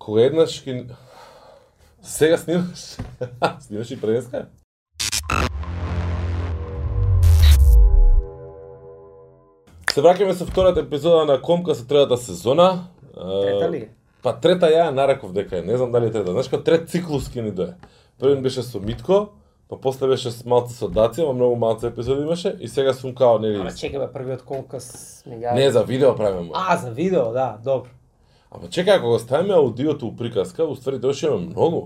Кога еднаш ки... Сега снимаш? снимаш и пренеска? Се враќаме со втората епизода на Комка со третата сезона. Трета ли? Па трета ја нареков дека е, не знам дали е трета. Знаеш кога трет циклус ке ни дое. Првен беше со Митко, па после беше с малце со Дација, ма многу малце епизоди имаше и сега сум као нели. Ама чекай бе, првиот конкас ми ја... Не за видео правиме. А, за видео, да, добро. Ама чекај, ако го ставиме аудиото у приказка, уствари тоа ќе имаме многу.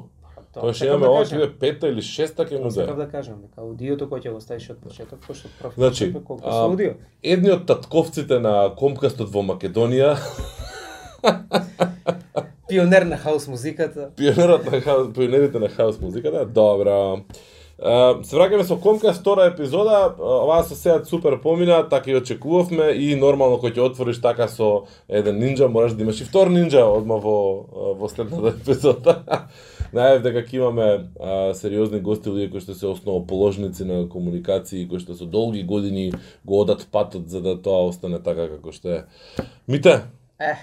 Тоа ќе сакам имаме да ова ќе пета или шеста ќе му Сакам дое. да кажам, дека аудиото кој ќе го ставиш од почеток, пошто прв Значи, колку а, со аудио. Едни од татковците на Комкастот во Македонија, Пионер на хаус музиката. пионерот на хаус, пионерите на хаус музиката, добро. Се враќаме со Комкаст втора епизода, оваа со сеат супер помина, така и очекувавме и нормално кој ќе отвориш така со еден нинџа, мораш да имаш и втор нинџа одма во во следната епизода. Најав дека ќе имаме uh, сериозни гости, луѓе кои што се основоположници на комуникации, кои што со долги години го одат патот за да тоа остане така како што е. Мите, Е,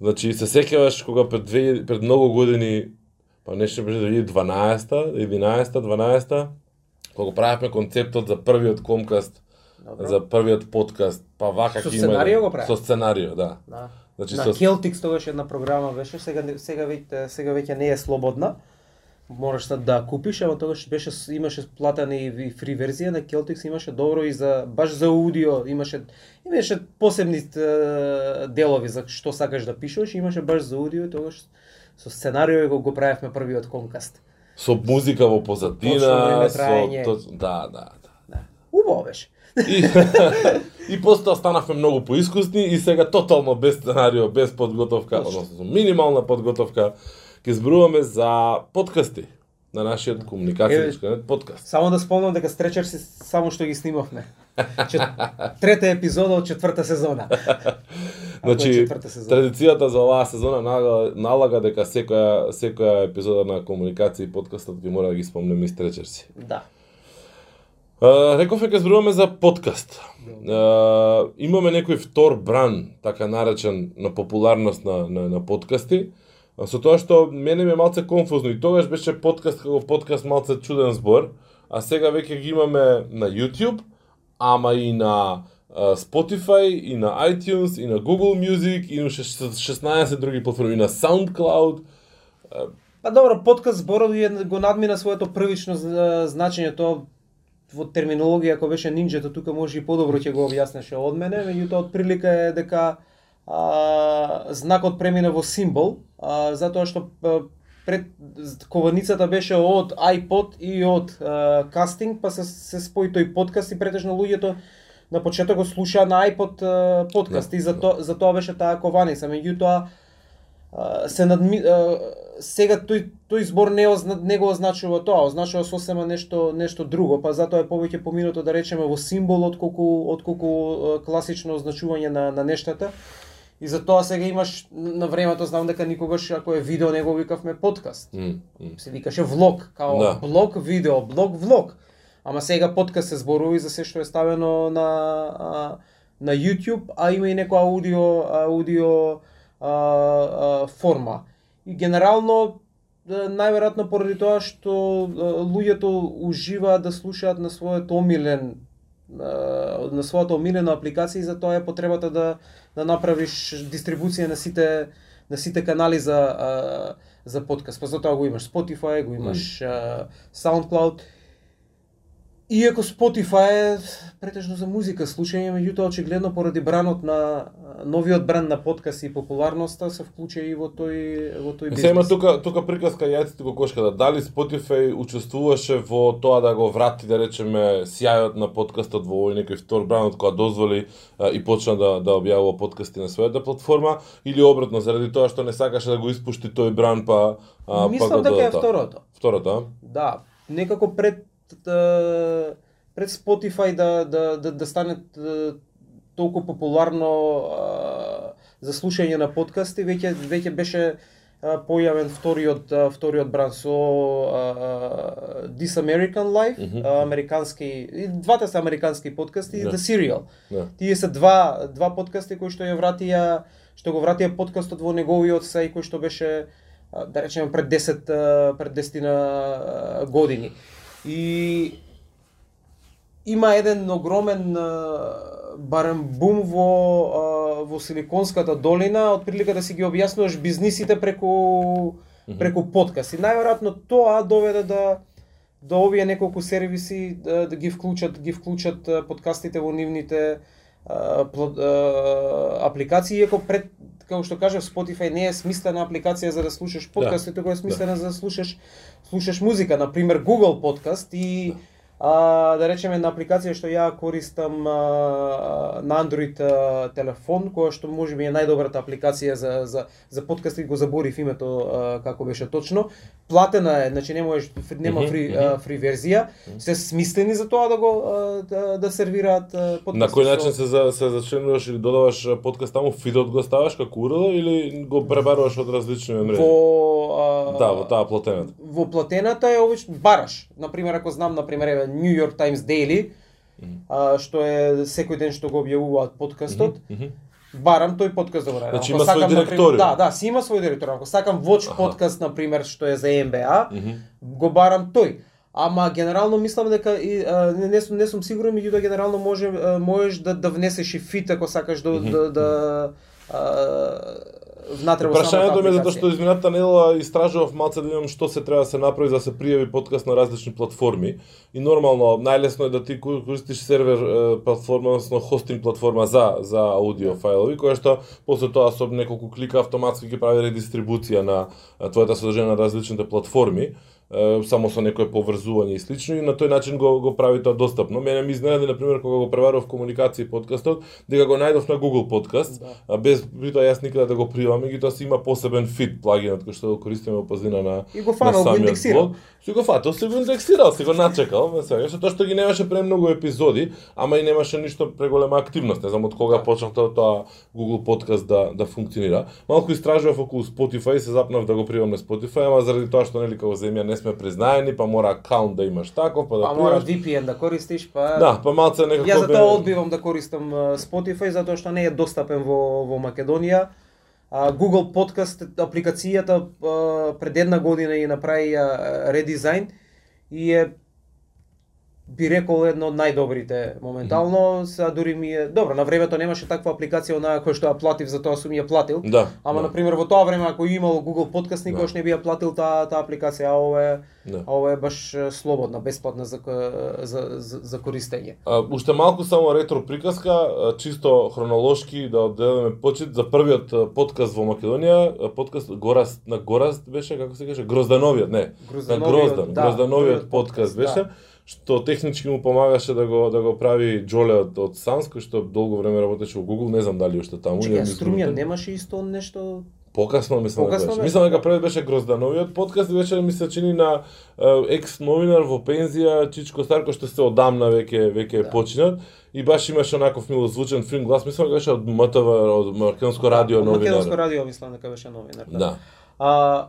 Значи, се сеќаваш кога пред, две, пред многу години, па нешто беше 2012-та, 11-та, 12-та, кога правевме концептот за првиот комкаст, добро. за првиот подкаст, па вака Со сценарио го правев? Со сценарио, да. Да. Значи, на со... Celtics тогаш една програма беше, сега сега веќе сега веќе не е слободна. Можеш да да купиш, ама тогаш беше имаше платена и фри верзија на Celtics имаше добро и за баш за аудио, имаше имаше посебни делови за што сакаш да пишеш, имаше баш за аудио тогаш со сценарио го го правевме првиот конкаст. со музика во позадина, со... То... Да, да, да. Да. Убаво беше. И, и после станавме многу поискусни и сега тотално без сценарио, без подготовка, односно со минимална подготовка, ќе зборуваме за подкасти на нашиот комуникацијски подкаст. Само да спомнам дека Стречер си само што ги снимавме. Чет... Трета епизода од четврта сезона. Значи, сезона. традицијата за оваа сезона налага, налага дека секоја секоја епизода на комуникација и подкастот ќе мора да ги спомнеме и стречерси. Да. Uh, рековме ќе зборуваме за подкаст. Uh, имаме некој втор бран, така наречен, на популарност на, на, на подкасти. Со тоа што мене ми е малце конфузно и тогаш беше подкаст како подкаст малце чуден збор, а сега веќе ги имаме на YouTube, ама и на Spotify, и на iTunes, и на Google Music, и на 16 други платформи, и на SoundCloud. Па добро, подкаст зборот е, го надмина своето првично значење, тоа во терминологија ако беше нинџето тука може и подобро ќе го објаснеше од мене, меѓутоа од прилика е дека а, знакот премина во символ, а, затоа што а, пред кованицата беше од iPod и од кастинг, па се, се спои тој подкаст и претежно луѓето на почеток го слушаа на iPod подкаст Да, и за, то, за тоа беше таа кованица. Меѓутоа се надми, сега тој тој збор не озна, не го означува тоа, означува сосема нешто нешто друго, па затоа е повеќе поминато да речеме во символ отколку отколку класично означување на на нештата. И за тоа сега имаш на времето знам дека никогаш ако е видео не го викавме подкаст. М, м. Се викаше влог, као Да. блог видео, блог влог. Ама сега подкаст се зборува и за се што е ставено на а, на YouTube, а има и некоја аудио аудио а, а, форма. И генерално најверојатно поради тоа што луѓето уживаат да слушаат на својот омилен на својата омилена апликација и затоа е потребата да да направиш дистрибуција на сите на сите канали за а, за подкаст. Па затоа го имаш Spotify, го имаш а, SoundCloud. Иако Spotify е претежно за музика слушање, меѓутоа очигледно поради бранот на новиот бран на подкаст и популарноста се вклучи и во тој во тој бизнес. тука тука приказка јајците го кошката. Дали Spotify учествуваше во тоа да го врати да речеме сјајот на подкастот во овој некој втор бран од која дозволи а, и почна да да објавува подкасти на својата платформа или обратно заради тоа што не сакаше да го испушти тој бран па а, па Мислам го дека е второто. Второто, а? Да, некако пред пред Spotify да да да, да стане толку популарно за слушање на подкасти, веќе веќе беше појавен вториот вториот бран со This American Life, Мгм. а, американски и двата се американски подкасти и Да. The Serial. Да. Тие се два два подкасти кои што ја вратија што го вратија подкастот во неговиот сај кој што беше да речеме пред 10 а, пред 10 на години. И има еден огромен барем бум во во Силиконската долина, отприлика да си ги објаснуваш бизнисите преку преку подкаст. И најверојатно тоа доведе да да овие неколку сервиси да, да ги вклучат ги вклучат подкастите во нивните а, плод, а, апликации, иако пред како што кажав Spotify не е смислена апликација за да слушаш подкасти, туку е смислена за да слушаш слушаш музика, на пример Google подкаст и да. А, да речеме на апликација што ја користам а, на Android а, телефон, која што може би е најдобрата апликација за за за подкасти, го заборив името а, како беше точно. Платена е, значи не можеш нема фри а, фри верзија. Се смислени за тоа да го а, да, да сервираат подкасти. На кој начин се за, се зачленуваш или додаваш подкаст таму, фидот го ставаш како URL или го пребаруваш од различни мрежи? Во а, Да, во таа платената. Во платената е обично бараш. На пример, ако знам на пример еве New York Times Daily, а, што е секој ден што го објавуваат подкастот, Мгм. барам тој подкаст да го. Значи има свој директориум. Да, да, си има свој директориум. Ако сакам Watch Аха. подкаст на пример што е за НБА, Мгм. го барам тој. Ама генерално мислам дека и а, не, не, сум, не сум сигурен, меѓутоа генерално може можеш да да внесеш и фит ако сакаш да да, да а, внатре во Прашањето ми е затоа што измината недела истражував малце да што се треба да се направи за да се пријави подкаст на различни платформи. И нормално најлесно е да ти ко- користиш сервер платформа, односно хостинг платформа за за аудио фајлови, која што после тоа со неколку клика автоматски ќе прави редистрибуција на твојата содржина на различните платформи само со некое поврзување и слично и на тој начин го го прави тоа достапно. Мене ми изненади на пример кога го преварував комуникација подкастот, дека го најдов на Google Podcast, Да. без притоа јас никаде да го привам, меѓутоа си има посебен фид плагинот кој што го користиме во пазина на И го фанал, го индексирал. Си го фатил, си го индексирал, си го начекал, ме свегаш, тоа што ги немаше премногу епизоди, ама и немаше ништо преголема активност, не знам од кога Да. почнав тоа, тоа Google Podcast да да функционира. Малку истражував околу Spotify, се запнав да го привам на Spotify, ама заради тоа што нели како земја не сме признаени, па мора акаунт да имаш таков, па да Па мора. VPN да користиш, па Да, па малце некако Јас за бе- тоа одбивам да користам Spotify затоа што не е достапен во во Македонија. А, Google Podcast апликацијата пред една година ја направи редизајн и е би рекол едно од најдобрите моментално, сега дури ми е добро, на времето немаше таква апликација онаа која што ја платив, затоа сум ја платил. Да. Ама да, на пример во тоа време ако имало Google Podcast никогаш Да. не би ја платил таа таа апликација, а ова е да. а ова е баш слободна, бесплатна за за за, за користење. А, уште малку само ретро приказка, чисто хронолошки да одделиме почит за првиот подкаст во Македонија, подкаст Гораст на Гораст беше како се каже Гроздановиот, не. На Гроздановиот, Гроздан, да, Гроздановиот подкаст подкаст, беше да. Што технички му помагаше да го да го прави Джоле од, од Санс, кој што долго време работеше во Google, не знам дали уште таму или Чекај, е Струмја мислам, немаше исто нешто Покасно мислам дека Покасно беше. беше, Мислам дека да. првиот беше Гроздановиот подкаст и беше ми се чини на екс новинар во пензија Чичко Старко што се одамна веќе веќе Да. починат и баш имаше онаков милозвучен филм глас, мислам дека беше од МТВ, од Македонско радио Од Македонско новинар. радио мислам дека беше новинар. Да. А,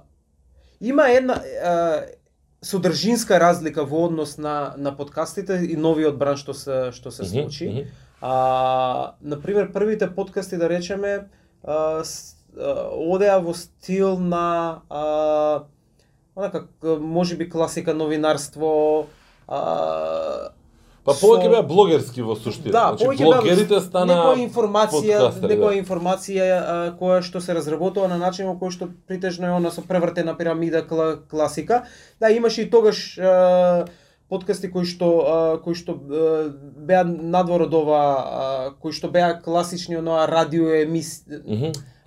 има една а, содржинска разлика во однос на на подкастите и новиот бран што се што се случи. мгм. А, на пример првите подкасти да речеме а, с, а, одеа во стил на а, онака можеби класика новинарство а, Па повеќе беа блогерски во суштина. Да, значи повеќе беа блогерите стана некоја информација, подкастери, некоја да. информација а, која што се разработува на начин во кој што притежно е она со превртена пирамида кла, класика. Да, имаше и тогаш а, подкасти кои што кои што беа надвор од ова кои што беа класични оноа радио емис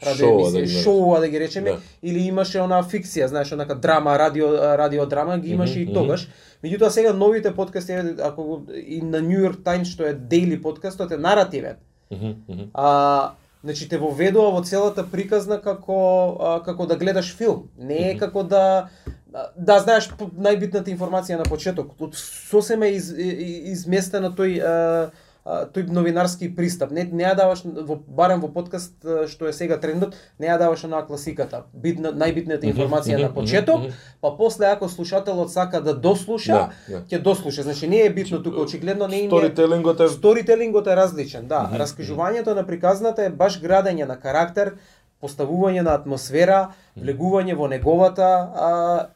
радио да емисија, ги шоуа да ги речеме, Да. или имаше онаа фикција, знаеш, онака драма, радио радио драма ги имаше Мгм, и тогаш. Меѓутоа сега новите подкасти ако и на New York Times што е daily подкастот е наративен. Мгм, мгм. А значи те воведува во целата приказна како а, како да гледаш филм. Не е како да да знаеш најбитната информација на почеток. Сосема е из, изместена тој а, тој новинарски пристап. Не не ја даваш во барем во подкаст што е сега трендот, не ја даваш онаа класиката. Битна најбитната информација на почеток, па после ако слушателот сака да дослуша, Да, да. ќе дослуша. Значи не е битно тука очигледно не им е Сторителингот е Сторителингот е различен, да. Раскажувањето на приказната е баш градење на карактер, поставување на атмосфера, влегување во неговата а,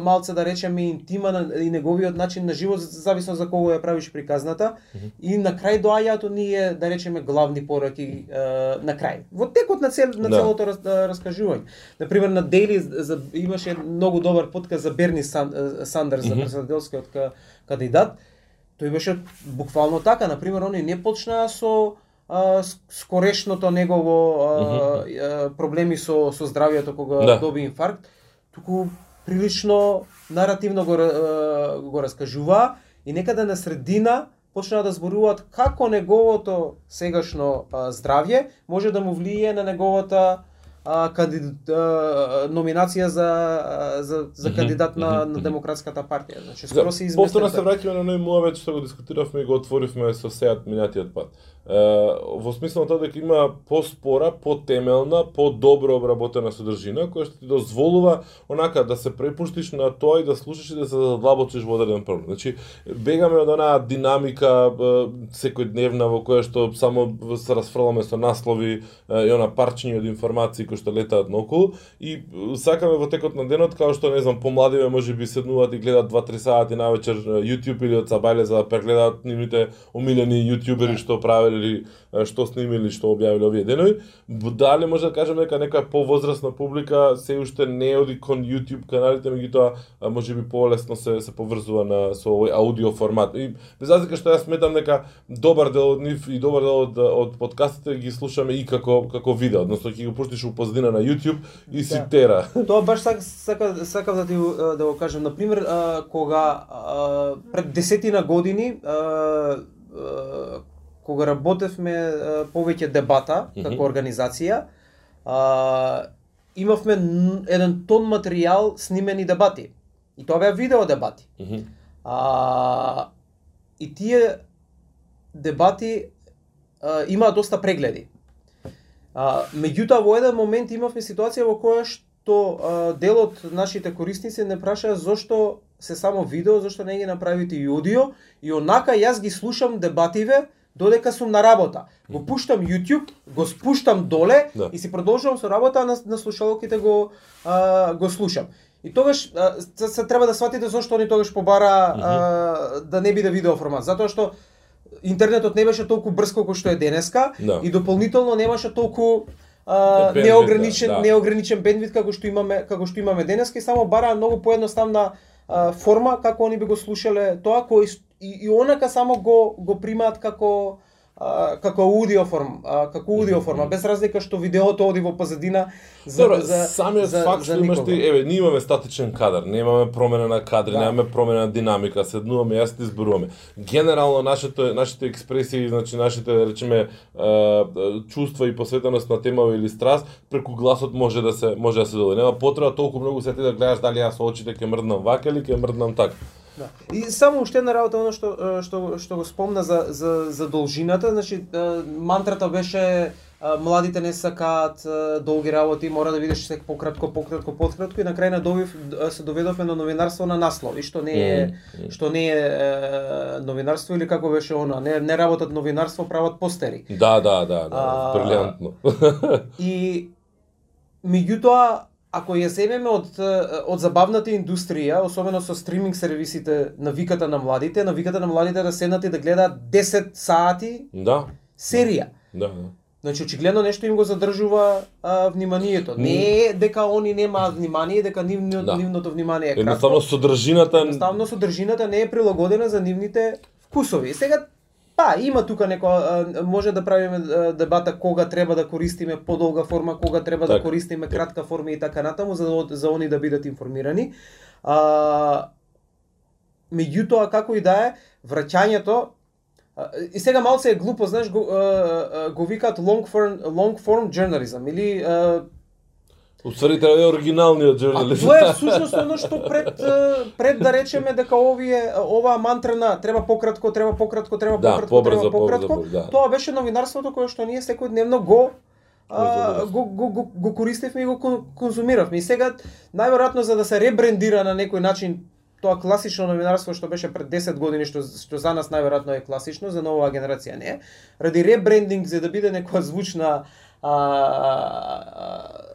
малце да речеме интима на, и неговиот начин на живот зависно за кого ја правиш приказната и на крај доаѓаат оние да речеме главни пораки а, на крај. Во текот на цел на Да. целото раз, раскажување. На пример на Дейли за имаше многу добар подкаст за Берни Сан, Сандерс за Мгм. председателскиот ка, кандидат. Тој беше буквално така, на пример они не почнаа со а, скорешното негово а, а, проблеми со со здравјето кога Да. доби инфаркт, туку прилично наративно го го раскажуваа и некаде на средина почнаа да зборуваат како неговото сегашно а, здравје може да му влие на неговата а, кандидат, а, номинација за а, за за кандидат на, на демократската партија. Значи скоро се Повторно се враќаме на оној муавет што го дискутиравме и го отворивме со сеат минатиот пат. Во смислот тоа дека има поспора, потемелна, подобро обработена содржина која што ти дозволува онака да се препуштиш на тоа и да слушаш и да се задлабочиш во одреден проблем. Значи бегаме од онаа динамика секојдневна во која што само се расфрламе со наслови и она парчиња од информации кои што летаат наоколу и сакаме во текот на денот као што не знам помладиве можеби седнуваат и гледаат 2-3 сати навечер YouTube или од Сабајле за да прегледаат нивните омилени јутјубери што правеле или што снимиле, што објавиле овие денови. Дали може да кажеме дека некоја повозрасна публика се уште не оди кон YouTube каналите, меѓутоа а, можеби полесно се се поврзува на со овој аудио формат. И без разлика што јас сметам дека добар дел од нив и добар дел од, од подкастите ги слушаме и како како видео, односно ќе го пуштиш у позадина на YouTube и си Да. тера. Тоа баш сак, сака, сакав да ти да го кажам. Например, а, кога пред десетина години кога работевме повеќе дебата како организација, а, имавме еден тон материјал снимени дебати. И тоа беа видео дебати. А, и тие дебати а, имаа доста прегледи. А, меѓутоа во еден момент имавме ситуација во која што а, дел од нашите корисници не прашаа зошто се само видео, зошто не ги направите и аудио и онака јас ги слушам дебативе додека сум на работа. Го пуштам YouTube, го спуштам доле Да. и си продолжувам со работа, а на, на слушалките го а, го слушам. И тогаш а, се, се треба да сватите зошто они тогаш побара а, да не биде видео формат, затоа што интернетот не беше толку брз колку што е денеска Да. и дополнително немаше толку а, Бендвит, неограничен да, да. неограничен бендвит како што имаме како што имаме денеска и само бараа многу поедноставна а, форма како они би го слушале тоа кој и, и онака само го го примаат како а, како аудио форм, а, како аудио форма, без разлика што видеото оди во позадина за Добро, за самиот за, факт што имаш ти, еве, ние имаме статичен кадар, немаме промена на кадри, Да. немаме промена на динамика, седнуваме, јас ти зборуваме. Генерално нашите нашите експресии, значи нашите да речеме чувства и посветеност на тема или страст преку гласот може да се може да се доди. Нема потреба толку многу се ти да гледаш дали јас со очите ќе мрднам вака или ќе мрднам така. Да. И само уште една работа, оно што што што го спомна за за за должината, значи мантрата беше младите не сакаат долги работи, мора да видиш сек пократко, пократко, пократко и на крај на добив се доведовме на новинарство на наслови, што не е што не е, новинарство или како беше она, не не работат новинарство, прават постери. Да, да, да, да, брилјантно. И меѓутоа ако ја земеме од од забавната индустрија, особено со стриминг сервисите на виката на младите, на виката на младите да седнат и да гледаат 10 сати да, серија. да, да. Значи очигледно нешто им го задржува а, вниманието. Не е дека они немаат внимание, дека нивно, Да. нивното внимание е кратко. Едноставно содржината Едноставно содржината не е прилагодена за нивните вкусови. Сега па има тука неко а, може да правиме дебата кога треба да користиме подолга форма, кога треба да Така. користиме кратка форма и така натаму за да- за они да бидат информирани. А меѓутоа како и да е, враќањето и сега малце е глупо, знаеш, го, го викаат long form, long form journalism или Уствари треба е оригиналниот А журналист. тоа е всушност оно што пред пред да речеме дека овие оваа мантра на треба пократко, треба пократко, треба Да, пократко, побрзо, треба пократко, побрзо, да. тоа беше новинарството кое што ние секојдневно го а, го, го, го, го користевме и го кон- конзумиравме. И сега најверојатно за да се ребрендира на некој начин тоа класично новинарство што беше пред 10 години што што за нас најверојатно е класично, за новаа генерација не е. Ради ребрендинг за да биде некоја звучна а, а,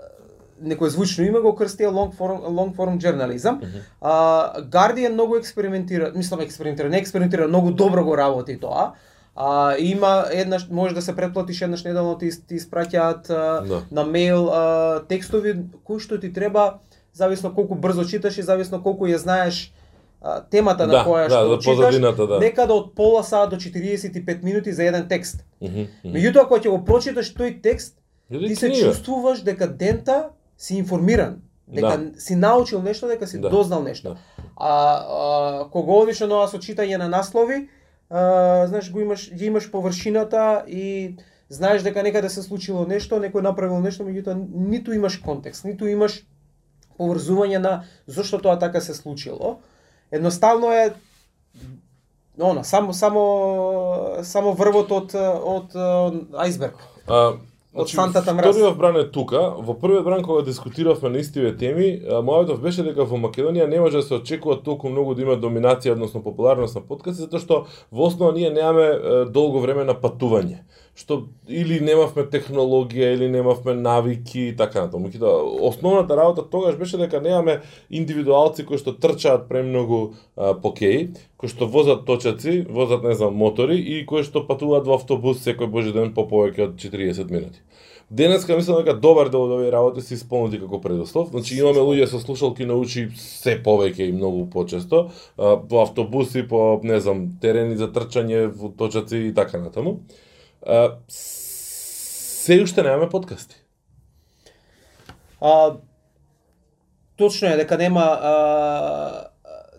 некој звучно име го крстија long form long form journalism. А Guardian многу експериментира, мислам експериментира, не експериментира, многу добро го работи тоа. А, има еднаш може да се претплатиш еднаш неделно ти, ти испраќаат а, Да. на мејл а, текстови кои што ти треба зависно колку брзо читаш и зависно колку ја знаеш а, темата на Да, која да, што за читаш. да. Некаде од пола саат до 45 минути за еден текст. Меѓутоа кога ќе го прочиташ тој текст, ти се чувствуваш дека дента си информиран, дека си научил нешто, дека си Да. дознал нешто. Да. А, а кога одиш на со читање на наслови, а, знаеш го имаш ги имаш површината и знаеш дека некаде се случило нешто, некој направил нешто, меѓутоа ниту имаш контекст, ниту имаш поврзување на зошто тоа така се случило. Едноставно е она само само само врвот од од, од ајсберг. А, значи, Сантата мраз. Вториот бран е тука. Во првиот бран кога дискутиравме на истиве теми, мојот беше дека во Македонија не може да се очекува толку многу да има доминација, односно популарност на подкасти, затоа што во основа ние немаме долго време на патување што или немавме технологија или немавме навики и така натаму. Меѓутоа, основната работа тогаш беше дека немаме индивидуалци кои што трчаат премногу а, по кеј, кои што возат точаци, возат не знам мотори и кои што патуваат во автобус секој божи ден по повеќе од 40 минути. Денеска мислам дека добар дел од овие работи се исполнети како предослов. Значи имаме луѓе со слушалки научи се повеќе и многу почесто, по автобуси, по не знам, терени за трчање, во точаци и така натаму. Се уште немаме подкасти. А, точно е дека нема а,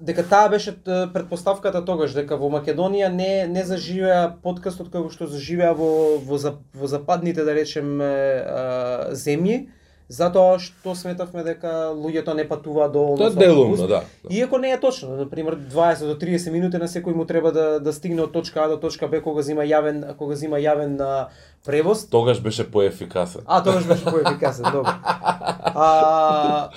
дека таа беше предпоставката тогаш дека во Македонија не не заживеа подкастот како што заживеа во во, во западните да речеме а, земји затоа што сметавме дека луѓето не патуваат доволно Тоа делумно, автобус. да. Иако не е точно, на пример 20 до 30 минути на секој му треба да да стигне од точка А до точка Б кога зима јавен кога зима јавен а, превоз. Тогаш беше поефикасен. А, тогаш беше поефикасен, добро. А,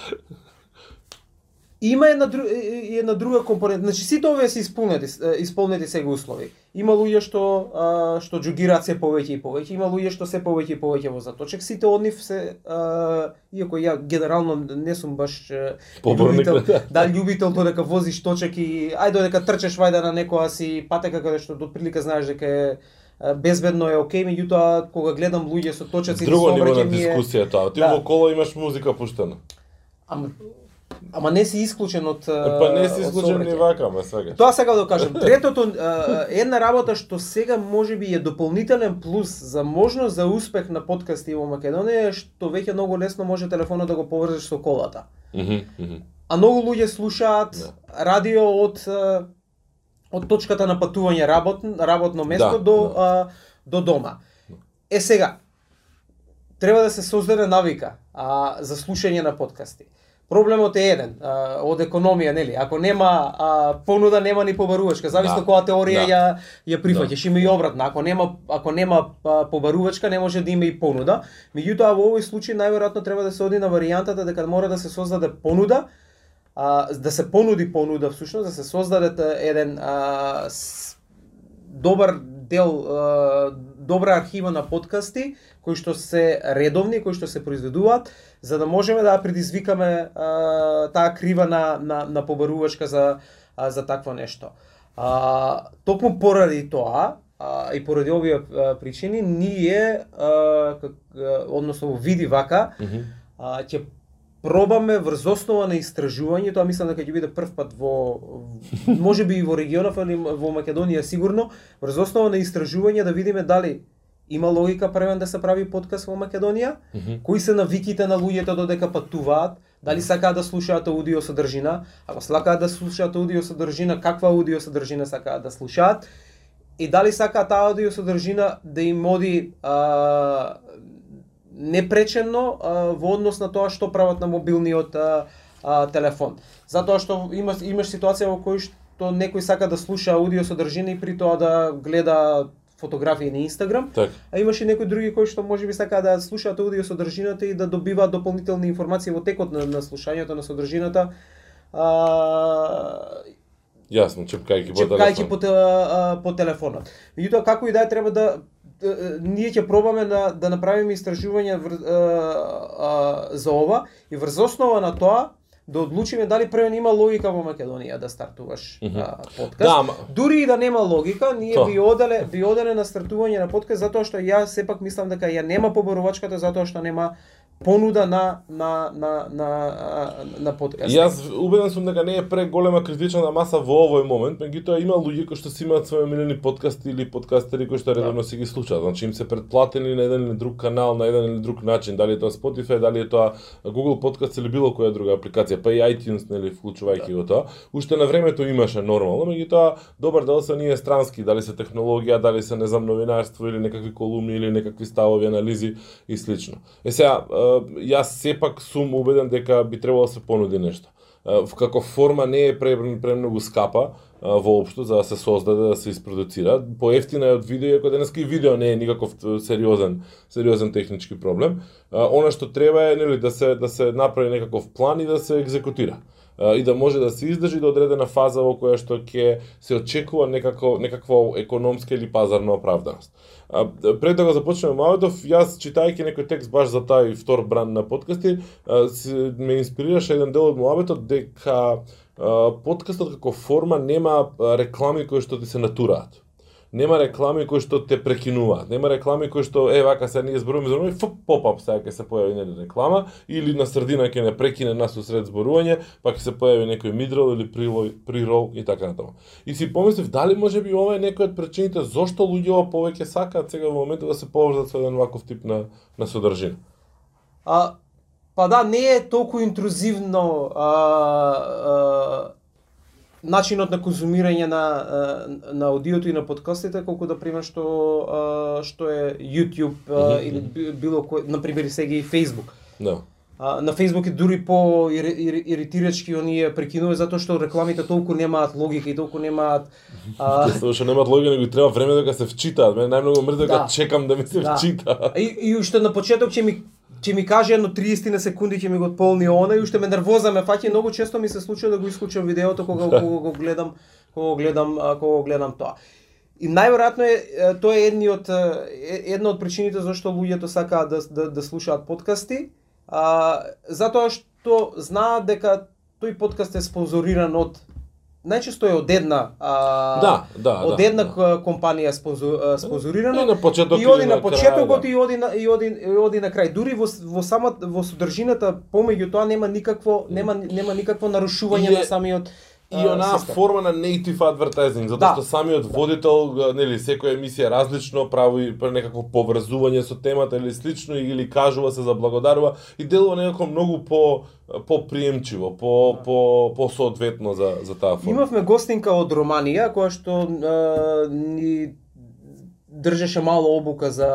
има една, дру, и една друга компонента. Значи сите овие се исполнети, е, исполнети сега услови. Има луѓе што а, што џугираат се повеќе и повеќе, има луѓе што се повеќе и повеќе во заточек. Сите од нив се а, иако ја генерално не сум баш е, љубител, да. да љубител додека возиш точек и ајде додека трчаш вајда на некоја си патека каде што до прилика знаеш дека е е, безбедно е окей, меѓутоа кога гледам луѓе со точаци Друго ниво на сообраќај ми е- дискусија тоа. Ти Да. во коло имаш музика пуштена. Ама, ама не си исклучен од Па не си исклучен ни вака, ме сваќаш. Тоа сега да кажам. Третото една работа што сега можеби е дополнителен плюс за можност за успех на подкасти во Македонија е што веќе многу лесно може телефонот да го поврзеш со колата. А многу луѓе слушаат Да. радио од од точката на патување работ, работно место Да, до да. а, до дома. Е сега треба да се создаде навика а, за слушање на подкасти. Проблемот е еден, а, од економија, нели? Ако нема а, понуда, нема ни побарувачка. Зависно Да, која теорија да. ја ја прифаќаш. Има и обратно. Ако нема ако нема а, побарувачка, не може да има и понуда. Меѓутоа во овој случај најверојатно треба да се оди на варијантата дека мора да се создаде понуда, а, да се понуди понуда всушност, да се создаде еден а, с, добар дел, а, добра архива на подкасти кои што се редовни, кои што се произведуваат, за да можеме да предизвикаме а, таа крива на, на, на побарувачка за, а, за такво нешто. А, токму поради тоа, а, и поради овие а, причини, ние, а, как, а, односно види вака, а, ќе пробаме врз основа на истражување, тоа мислам дека ќе биде прв пат во можеби и во регионов или во Македонија сигурно, врз основа на истражување да видиме дали има логика првен да се прави подкаст во Македонија, Мгм. кои се навиките на луѓето додека патуваат, дали сакаат да слушаат аудио содржина, ако сакаат да слушаат аудио содржина, каква аудио содржина сакаат да слушаат, и дали сакаат таа аудио содржина да им оди а, непречено а, во однос на тоа што прават на мобилниот а, а, телефон. Затоа што има, имаш ситуација во кој што некој сака да слуша аудио содржина и при тоа да гледа фотографии на Инстаграм, а имаше некои други кои што можеби сакаат да слушаат аудио содржината и да добиваат дополнителни информации во текот на, на слушањето на содржината. А, Јасно, чепкајќи по телефон. по, те- а, по телефонот. Меѓутоа како и да е треба да ние ќе пробаме да, да направиме истражување вр, е, е, за ова и врз основа на тоа да одлучиме дали прво има логика во Македонија да стартуваш Мгм. а, подкаст. Да, ама- Дури и да нема логика, ние Тоа. би оделе би оделе на стартување на подкаст затоа што ја сепак мислам дека ја нема поборувачката затоа што нема понуда на на на на на подкаст. Јас убеден сум дека не е преголема критична маса во овој момент, меѓутоа има луѓе кои што си имаат своји омилени подкасти или подкастери кои што редовно си ги слушаат. Значи им се претплатени на еден или друг канал, на еден или друг начин, дали е тоа Spotify, дали е тоа Google Podcast или било која друга апликација, па и iTunes, нели, вклучувајќи го тоа. Уште на времето имаше нормално, меѓутоа добар дел се ние странски, дали се технологија, дали се не знам новинарство или некакви колумни или некакви ставови, анализи и слично. Е сега, јас сепак сум убеден дека би требало да се понуди нешто. В- Како форма не е пре, премногу скапа воопшто за да се создаде, да се испродуцира. Поевтина е од видео, иако денеска и видео не е никаков сериозен сериозен технички проблем. Е, Она што треба е нели да се да се направи некаков план и да се екзекутира и да може да се издржи до одредена фаза во која што ќе се очекува некако некаква економска или пазарна оправданост. Пред да го започнеме Маведов, јас читајќи некој текст баш за тај втор бран на подкасти, ме инспирираше еден дел од Муабетот дека подкастот како форма нема реклами кои што ти се натураат. Нема реклами кои што те прекинуваат. Нема реклами кои што е вака сега ние зборуваме зборуваме фуп поп-ап сега ќе се појави нели реклама или на средина ќе не прекине нас усред зборување, па ќе се појави некој мидрол или прилој, прирол и така натаму. И си помислив дали може би ова е некој од причините зошто луѓето повеќе сакаат сега во моментот да се поврзат со еден ваков тип на на содржина. А, па да, не е толку интрузивно а, а, начинот на конзумирање на на аудиото и на подкастите колку да пример што што е YouTube а, Мгм, или било кој на пример сега и Facebook. Да. А, на Facebook е дури по ири- ири- иритирачки оние прекинува затоа што рекламите толку немаат логика и толку немаат а, што немаат логика, него треба време да се вчитаат. Мене најмногу мрзи дека Да. чекам да ми се Да. вчита. И, и уште на почеток ќе ми ќе ми каже едно 30 на секунди ќе ми го отполни она и уште ме нервоза ме фаќа многу често ми се случува да го исклучам видеото кога кога го гледам кога го гледам кога го гледам тоа. И најверојатно е тоа е едни од една од причините зашто луѓето сакаат да, да да слушаат подкасти, а затоа што знаат дека тој подкаст е спонзориран од најчесто е од една а, Да, да, од да, една да. компанија спонзор, а, спонзорирано И на почеток и оди на почетокот да. и оди на и оди и оди на крај. Дури во во самата во содржината помеѓу тоа нема никакво нема нема никакво нарушување е- на самиот И а, онаа систем. форма на native advertising, затоа Да. што самиот водител, нели, секоја емисија различно прави пр- некакво поврзување со темата или слично или кажува се заблагодарува и делува некако многу по поприемчиво, по по по соодветно за за таа форма. Имавме гостинка од Романија која што а, ни држеше мало обука за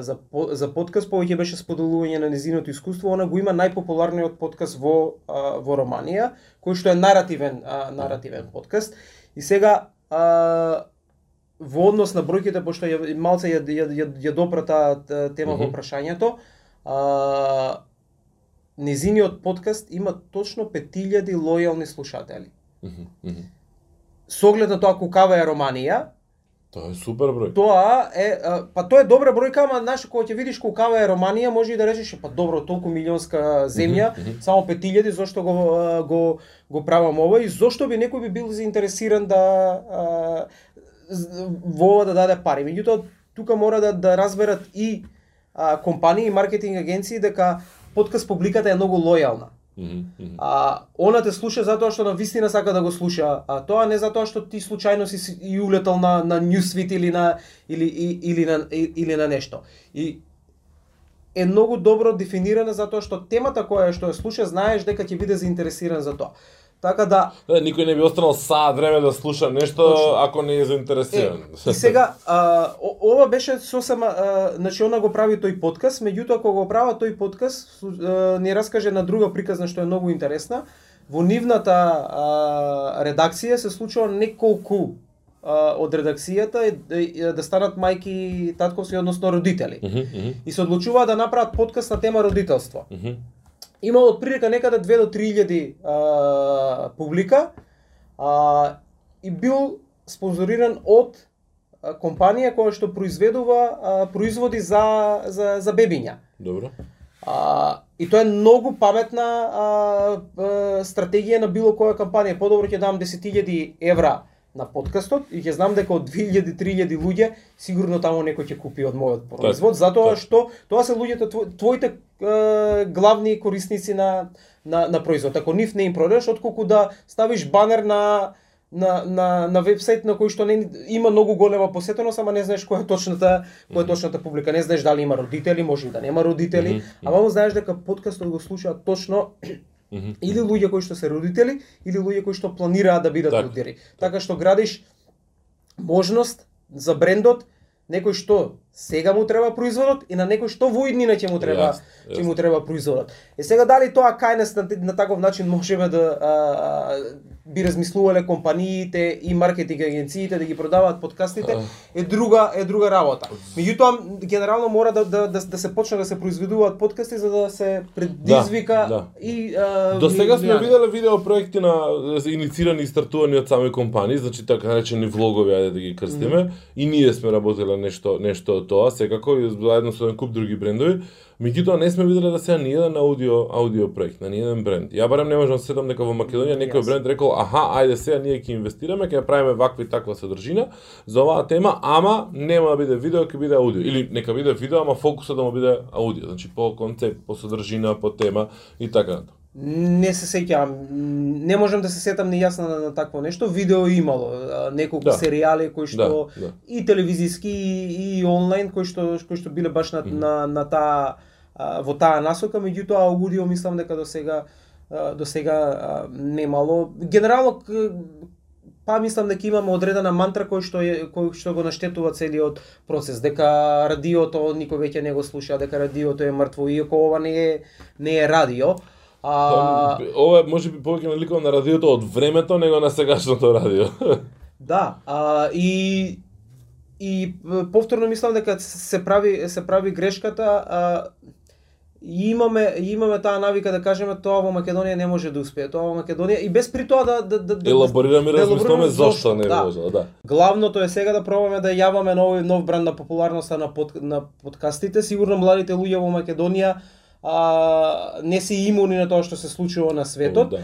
за за подкаст, повеќе беше споделување на незиното искуство. Она го има најпопуларниот подкаст во во Романија, кој што е наративен наративен подкаст. И сега а, во однос на бројките пошто ја малце ја ја, ја, ја допра таа таа тема во прашањето, а, незиниот подкаст има точно 5000 лојални слушатели Мгм, мгм. со оглед на тоа кукава е Романија, Тоа е супер број. тоа е, а, па тоа е добра бројка, ама знаеш кога ќе видиш кукава е Романија, може и да речеш па добро, толку милионска земја, Мгм, мгм. само 5000, зошто го го го правам ова и зошто би некој би бил заинтересиран да а, во ова да даде пари. Меѓутоа тука мора да да разберат и а, компании и маркетинг агенции дека подкаст публиката е многу лојална. Mm -hmm. А она те слуша затоа што на вистина сака да го слуша, а тоа не затоа што ти случајно си си- и улетал на на Newsfeed или на или и, или на и- или на нешто. И е многу добро дефинирана затоа што темата која што ја слуша знаеш дека ќе биде заинтересиран за тоа. Така да никој не би останал саат време да слуша нешто Точно. ако не е заинтересиран. Е, и сега, а, о- ова беше сосема, а, значи она го прави тој подкаст, меѓутоа кога го права тој подкаст, а, ни раскаже на друга приказна што е многу интересна. Во нивната а, редакција се случува неколку а, од редакцијата е, е, е, да станат мајки и татковски, односно родители. Мгм, мгм, И се одлучуваат да направат подкаст на тема родителство. мгм. Има од прилика некаде 2 до 3000 а, публика а, и бил спонзориран од компанија која што произведува а, производи за за за бебиња. Добро. А, и тоа е многу паметна а, а, стратегија на било која кампанија. Подобро ќе дам 10.000 евра на подкастот и ќе знам дека од 2000-3000 луѓе сигурно таму некој ќе купи од мојот производ, затоа така. што тоа се луѓето тво- твоите е, главни корисници на на на производ. Ако нив не им продадеш, отколку да ставиш банер на на на на вебсайт на кој што не има многу голема посетеност, ама не знаеш која е точната која е точната публика, не знаеш дали има родители, може и да нема родители, Мгм, ама му знаеш дека подкастот го слушаат точно Или луѓе кои што се родители, или луѓе кои што планираат да бидат Така. родители. Така што градиш можност за брендот некој што сега му треба производот и на некој што во иднина ќе му треба Јасно, ќе јасно. му треба производот. Е сега дали тоа кајнес на, на таков начин можеме да а, а, би размислувале компаниите и маркетинг агенциите да ги продаваат подкастите е друга е друга работа. Меѓутоа генерално мора да, да, да, да се почне да се произведуваат подкасти за да се предизвика Да, и а, До сега сме виделе видео проекти на е, инициирани и стартувани од сами компании, значи така наречени влогови, ајде да ги крстиме, и ние сме работеле нешто нешто тоа, секако и заедно со еден куп други брендови. Меѓутоа не сме виделе да сега ни еден аудио аудио проект на ни еден бренд. Ја барем не можам да се сетам дека во Македонија некој бренд рекол, аха, ајде сега ние ќе инвестираме, ќе правиме ваква и таква содржина за оваа тема, ама нема да биде видео, ќе биде аудио. Или нека биде видео, ама фокусот да му биде аудио, значи по концепт, по содржина, по тема и така натаму. Не се сеќавам, не можам да се сетам ни јас на, на такво нешто. Видео имало, неколку Да. серијали кои што Да, да. и телевизиски и, и онлайн кои што кои што биле баш на на, на таа во таа насока, меѓутоа аудио мислам дека до сега до сега немало. Генерално па мислам дека имаме одредена мантра кој што е кој што го наштетува целиот процес, дека радиото никој веќе не го слуша, дека радиото е мртво, иако ова не е не е радио. А, Ова е можеби повеќе наликува на радиото од времето него на сегашното радио. Да, а, и и повторно мислам дека се прави се прави грешката, а, и имаме и имаме таа навика да кажеме тоа во Македонија не може да успее, тоа во Македонија и без при тоа да да да, да Елаборираме да елаборираме зошто не да. може, да. Главното е сега да пробаме да јаваме нов нов бранд на популарноста на под, на подкастите. Сигурно младите луѓе во Македонија а, не се имуни на тоа што се случува на светот. Да.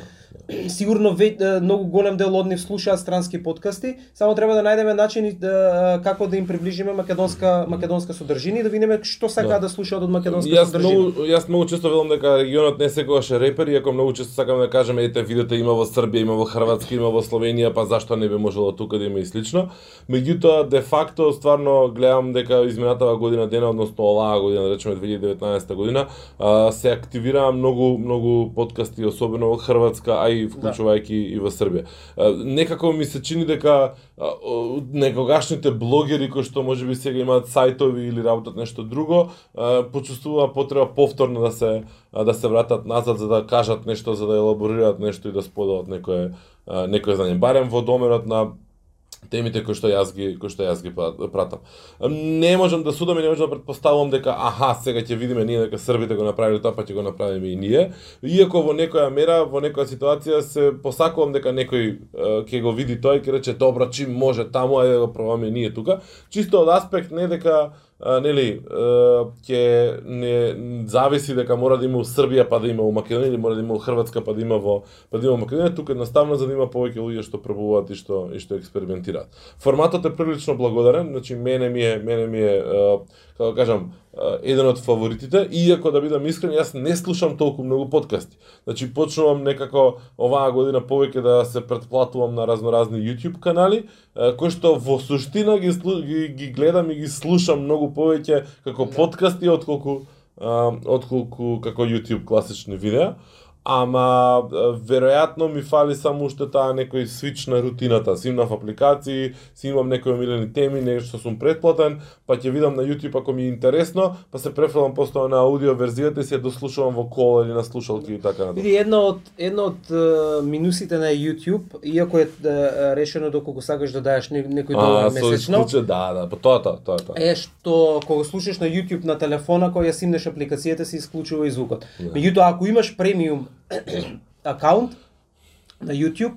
Сигурно ве, многу голем дел од нив слушаат странски подкасти, само треба да најдеме начини да, како да им приближиме македонска македонска содржина и да видиме што сакаат да, слушаат од македонска Јас содржина. многу, јас многу често велам дека регионот не секогаш е репер, иако многу често сакам да кажем, ете, видете, има во Србија, има во Хрватска, има во Словенија, па зашто не би можело тука да има и слично. Меѓутоа, де факто, стварно гледам дека изминатава година дена, односно оваа година, да речеме 2019 година, се активираа многу многу подкасти, особено во Хрватска, а и вклучувајќи и во Србија. Некако ми се чини дека некогашните блогери кои што можеби сега имаат сајтови или работат нешто друго, почувствува потреба повторно да се да се вратат назад за да кажат нешто, за да елаборираат нешто и да споделат некое некое знање. Барем во доменот на темите кои што јас ги кои што јас ги пратам. Не можам да судам и не можам да предпоставувам дека аха, сега ќе видиме ние дека србите го направиле тоа, па ќе го направиме и ние. Иако во некоја мера, во некоја ситуација се посакувам дека некој ќе го види тоа и ќе рече добро, чим може таму, ајде да го пробаме ние тука. Чисто од аспект не дека нели ќе не зависи дека мора да има у Србија па да има у Македонија или мора да има у Хрватска па да има во па да има во Македонија, тука едноставно за да има повеќе луѓе што пробуваат и што и што експериментираат. Форматот е прилично благодарен, значи мене ми е мене ми е како да кажам еден од фаворитите, иако да бидам искрен, јас не слушам толку многу подкасти. Значи почнувам некако оваа година повеќе да се претплатувам на разноразни YouTube канали, кои што во суштина ги, ги, ги гледам и ги слушам многу повеќе како подкасти отколку отколку како YouTube класични видеа. Ама веројатно ми фали само уште таа некој свич на рутината. Си имав апликации, си имам некои омилени теми, нешто сум претплатен, па ќе видам на YouTube ако ми е интересно, па се префрлам постојано на аудио верзијата и се дослушувам во кола или на слушалки и така натаму. Види едно од едно од минусите на YouTube, иако е решено доколку сакаш да даеш не- некој долар месечно, исклуче, да, да, па тоа, тоа, тоа, тоа. е што кога слушаш на YouTube на телефона, кога ја симнеш апликацијата се исклучува и звукот. Да. Меѓутоа ако имаш премиум акаунт на YouTube,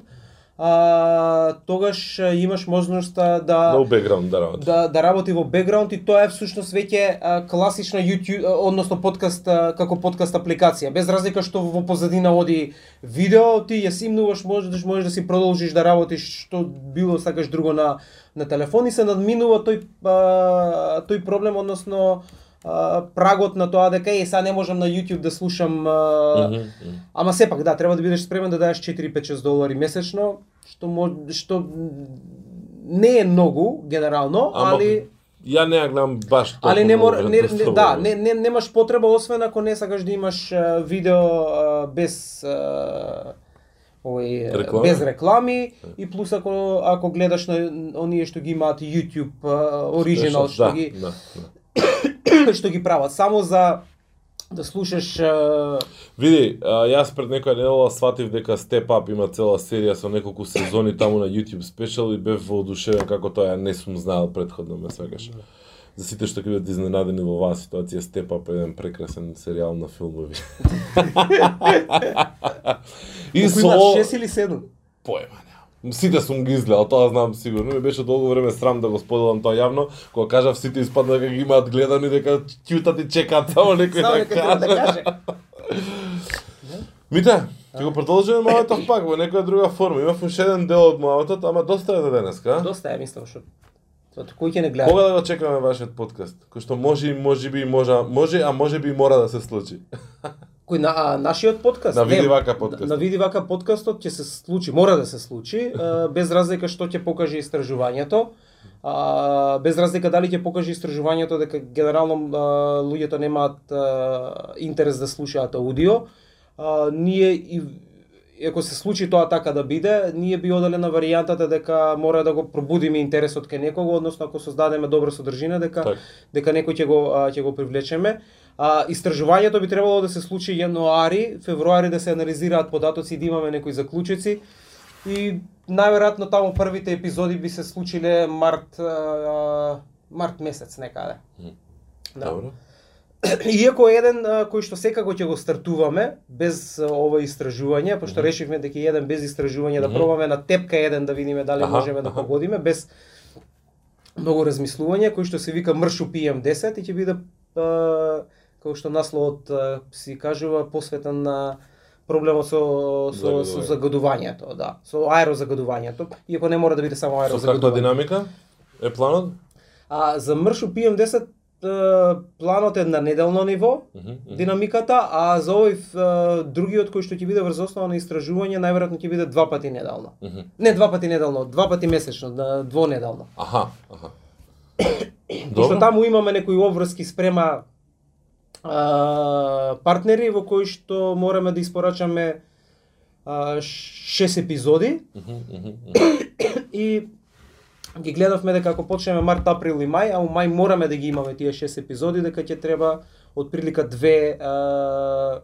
а, тогаш имаш можноста да Да у бекграунд да работи. да, да работи во бекграунд и тоа е всушност веќе а, класична YouTube, односно подкаст а, како подкаст апликација. Без разлика што во позадина оди видео, ти ја симнуваш, можеш можеш да си продолжиш да работиш што било сакаш друго на на телефон и се надминува тој а, тој проблем, односно прагот на тоа дека е сега не можам на YouTube да слушам а, Мгм, мгм. Ама сепак да, треба да бидеш спремен да даеш 4 5 6 долари месечно, што мо, што не е многу генерално, Ама, али Ја не ја гледам баш толку али не мора не, не да, не, не немаш потреба освен ако не сакаш да имаш видео без овој Реклами? без реклами и плюс ако ако гледаш на оние што ги имаат YouTube оригинал што да, ги да, да. што ги прават само за да слушаш а, Види, јас пред некоја недела сватив дека Step Up има цела серија со неколку сезони таму на YouTube спешал и бев воодушевен како тоа ја не сум знаел предходно ме свегаш. За сите што ќе бидат изненадени во оваа ситуација, Step Up е еден прекрасен серијал на филмови. и со имаат 6 или 7. поема. Сите сум ги изгледал, тоа знам сигурно. Ми беше долго време срам да го споделам тоа јавно, кога кажав сите испадна дека ги имаат гледани, дека ќутат и чекаат само некој да да каже. Мите, ќе го продолжиме мојатот пак во некоја друга форма. Имав уште еден дел од мојатот, ама доста е за денеска. Доста е, мислам, што Тоа кој ќе не гледа? Кога да го чекаме вашиот подкаст? Кој што може и може би може, може, а може би мора да се случи. Кој на а, нашиот подкаст? На Види вака подкастот. На Види вака подкастот ќе се случи, мора да се случи, а, без разлика што ќе покаже истражувањето. А, без разлика дали ќе покаже истражувањето дека генерално а, луѓето немаат а, интерес да слушаат аудио. А, ние и ако се случи тоа така да биде, ние би оделе на варијантата дека мора да го пробудиме интересот кај некого, односно ако создадеме добра содржина дека Так. дека некој ќе го ќе го привлечеме. А, истражувањето би требало да се случи јануари, февруари да се анализираат податоци и да имаме некои заклучоци. И најверојатно таму првите епизоди би се случиле март а, март месец некаде. Да. Добро. Иако еден а, кој што секако ќе го стартуваме без ова истражување, пошто Мгм. решивме дека еден без истражување да Мгм. пробаме на тепка еден да видиме дали Аха, можеме да аха. погодиме без многу размислување, кој што се вика Мршу PM10 и ќе биде а, како што насловот си кажува посветен на проблемот со со, со загадувањето, да, со аерозагадувањето, иако не мора да биде само Со каква аерозагадување. динамика е планот? А за Мршу PM10 а, планот е на неделно ниво, Мгм, мгм. динамиката, а за овој другиот кој што ќе биде врз основа на истражување, најверојатно ќе биде два пати неделно. Мгм. Не два пати неделно, два пати месечно, на двонеделно. Аха, аха. Пошто таму имаме некои обврски спрема а, партнери во кои што мораме да испорачаме а, шест епизоди. И ги гледавме дека ако почнеме март, април и мај, а у мај мораме да ги имаме тие шест епизоди, дека ќе треба од прилика две а,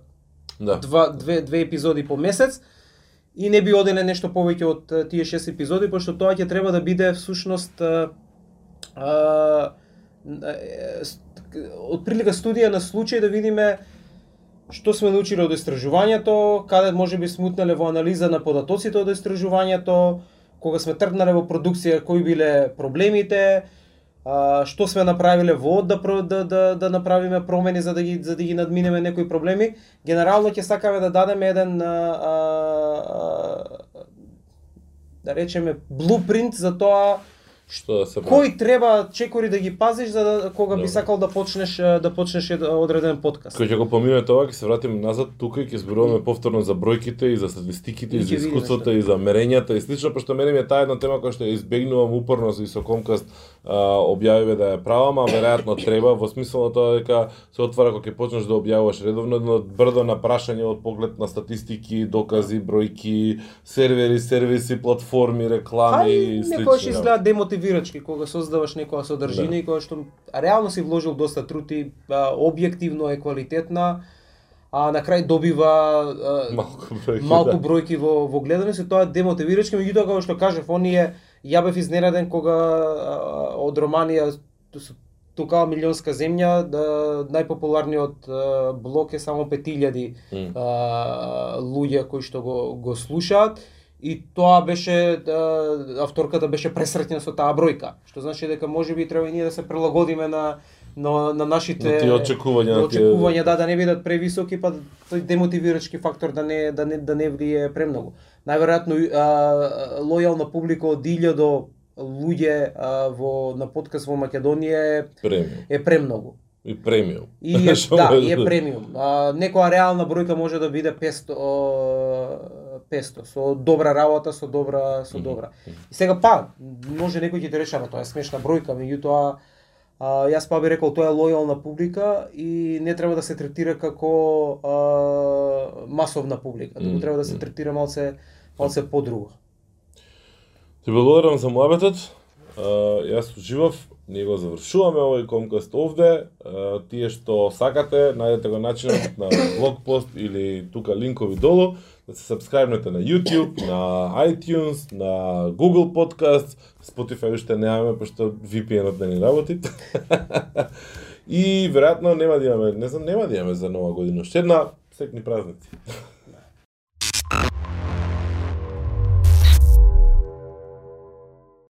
Да. два, две, две епизоди по месец. И не би оделе нешто повеќе од тие шест епизоди, пошто тоа ќе треба да биде всушност а, а, од прилика студија на случај да видиме што сме научиле од истражувањето, каде може би смутнале во анализа на податоците од истражувањето, кога сме тргнале во продукција кои биле проблемите, а, што сме направиле во да, да, да, да направиме промени за да ги за да ги надминеме некои проблеми. Генерално ќе сакаме да дадеме еден а, а, а, да речеме блупринт за тоа Што да се кои треба чекори да ги пазиш за да кога би Добро. сакал да почнеш да почнеш ед- одреден подкаст. Кој ќе го поминеме тоа, ќе се вратиме назад тука и ќе зборуваме повторно за бројките и за статистиките И и за искуството и за мерењата и слично, пошто мене ми е таа една тема која што ја избегнувам упорно и со Комкаст а, објавиве да ја правам, а веројатно треба во смисла на тоа дека се отвара кога ќе почнеш да објавуваш редовно едно брдо на прашање од поглед на статистики, докази, бројки, сервери, сервиси, платформи, реклами и слично. изгледа демотивирачки кога создаваш некоја содржина Да. и која што реално си вложил доста труд и а, објективно е квалитетна, а на крај добива а, Малку бројки. малку да. бројки во во гледање се тоа демотивирачки, меѓутоа како што кажав, оние ја бев изненаден кога а, од Романија со тукава милионска земја, да најпопуларниот блок е само 5000 М. а, луѓе кои што го го слушаат и тоа беше авторката беше пресретна со таа бројка, што значи дека можеби треба и ние да се прилагодиме на на, на нашите На очекувања, на очекувања да да не бидат превисоки па тој демотивирачки фактор да не да не да не влие премногу. Најверојатно лојална публика од 1000 луѓе а, во на подкаст во Македонија е, Премиум. е премногу. И премиум. И е, да, може и е премиум. А, некоја реална бројка може да биде 500 о, 500 со добра работа, со добра со добра. И сега па, може некој ќе ти рече, ама тоа е смешна бројка, меѓутоа а, јас па би рекол тоа е лојална публика и не треба да се третира како а, масовна публика, туку треба да се третира малце малце подруго. Ти благодарам за муабетот. А, јас уживав, ние го завршуваме овој комкаст овде. А, тие што сакате, најдете го начинот на блогпост или тука линкови долу, да се сабскрајбнете на YouTube, на iTunes, на Google Podcast, Spotify уште немаме, пошто VPN-от не ни работи. И веројатно нема да имаме, не знам, нема да имаме за нова година уште една, секни празници.